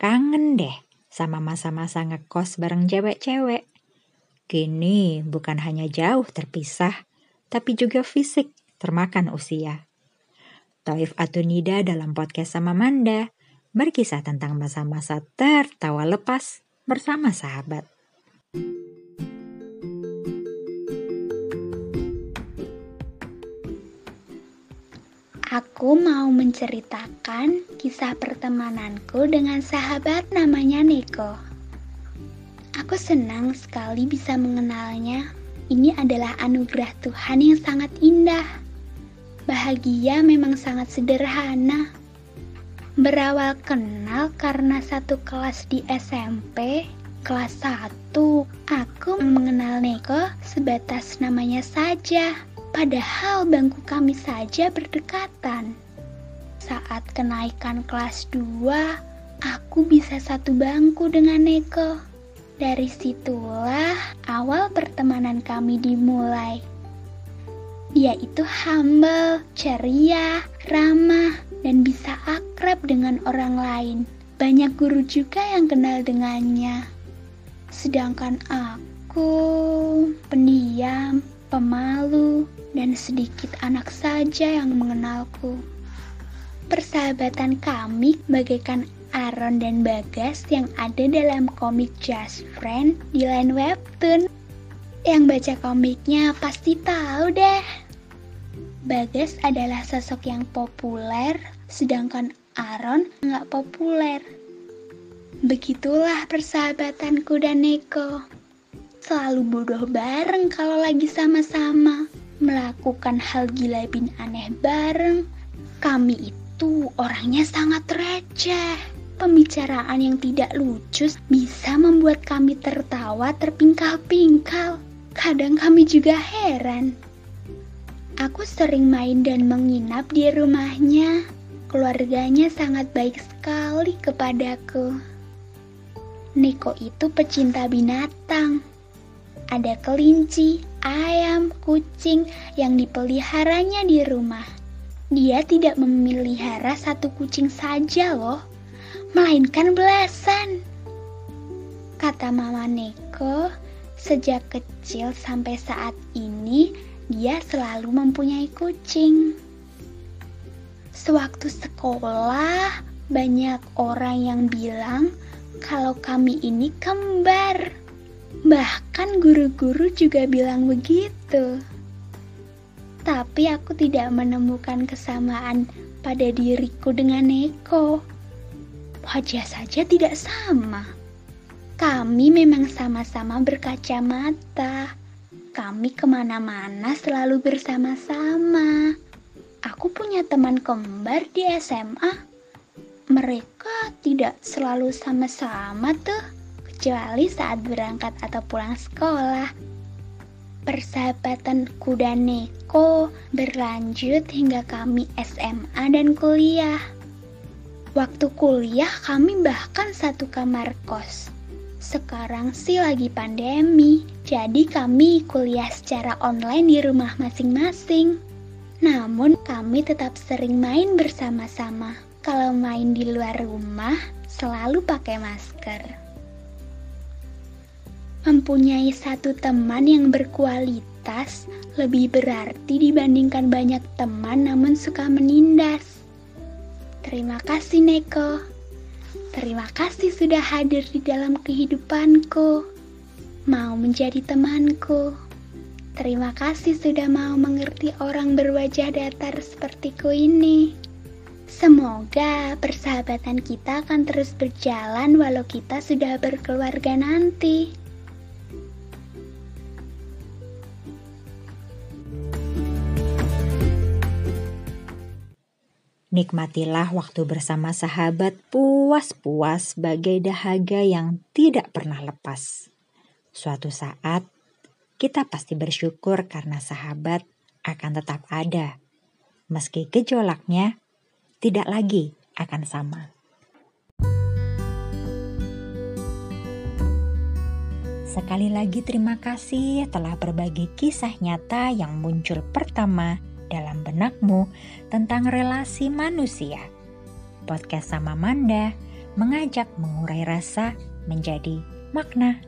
Kangen deh sama masa-masa ngekos bareng cewek-cewek. Kini bukan hanya jauh terpisah, tapi juga fisik termakan usia. Taif Atunida dalam podcast sama Manda berkisah tentang masa-masa tertawa lepas bersama sahabat. Aku mau menceritakan kisah pertemananku dengan sahabat namanya Neko. Aku senang sekali bisa mengenalnya. Ini adalah anugerah Tuhan yang sangat indah. Bahagia memang sangat sederhana. Berawal kenal karena satu kelas di SMP, kelas 1, aku mengenal Neko sebatas namanya saja. Padahal bangku kami saja berdekatan. Saat kenaikan kelas 2, aku bisa satu bangku dengan Neko. Dari situlah awal pertemanan kami dimulai. Dia itu humble, ceria, ramah, dan bisa akrab dengan orang lain. Banyak guru juga yang kenal dengannya. Sedangkan aku pendiam, pemalu, dan sedikit anak saja yang mengenalku. Persahabatan kami bagaikan Aaron dan Bagas yang ada dalam komik Just Friend di line webtoon. Yang baca komiknya pasti tahu deh. Bagas adalah sosok yang populer, sedangkan Aaron nggak populer. Begitulah persahabatanku dan Neko. Selalu bodoh bareng kalau lagi sama-sama melakukan hal gila bin aneh bareng. Kami itu orangnya sangat receh. Pembicaraan yang tidak lucu bisa membuat kami tertawa terpingkal-pingkal. Kadang kami juga heran. Aku sering main dan menginap di rumahnya. Keluarganya sangat baik sekali kepadaku. Niko itu pecinta binatang. Ada kelinci, ayam, kucing yang dipeliharanya di rumah. Dia tidak memelihara satu kucing saja loh, melainkan belasan. Kata Mama Neko, sejak kecil sampai saat ini dia selalu mempunyai kucing. Sewaktu sekolah, banyak orang yang bilang kalau kami ini kembar. Bahkan guru-guru juga bilang begitu. Tapi aku tidak menemukan kesamaan pada diriku dengan Neko. Wajah saja tidak sama. Kami memang sama-sama berkacamata. Kami ke mana-mana selalu bersama-sama. Aku punya teman kembar di SMA. Mereka tidak selalu sama-sama tuh kecuali saat berangkat atau pulang sekolah. Persahabatan kuda Neko berlanjut hingga kami SMA dan kuliah. Waktu kuliah kami bahkan satu kamar kos. Sekarang sih lagi pandemi, jadi kami kuliah secara online di rumah masing-masing. Namun kami tetap sering main bersama-sama. Kalau main di luar rumah, selalu pakai masker. Mempunyai satu teman yang berkualitas lebih berarti dibandingkan banyak teman namun suka menindas. Terima kasih Neko. Terima kasih sudah hadir di dalam kehidupanku. Mau menjadi temanku. Terima kasih sudah mau mengerti orang berwajah datar sepertiku ini. Semoga persahabatan kita akan terus berjalan walau kita sudah berkeluarga nanti. Nikmatilah waktu bersama sahabat puas-puas bagai dahaga yang tidak pernah lepas. Suatu saat, kita pasti bersyukur karena sahabat akan tetap ada, meski gejolaknya tidak lagi akan sama. Sekali lagi terima kasih telah berbagi kisah nyata yang muncul pertama dalam benakmu tentang relasi manusia. Podcast sama Manda mengajak mengurai rasa menjadi makna.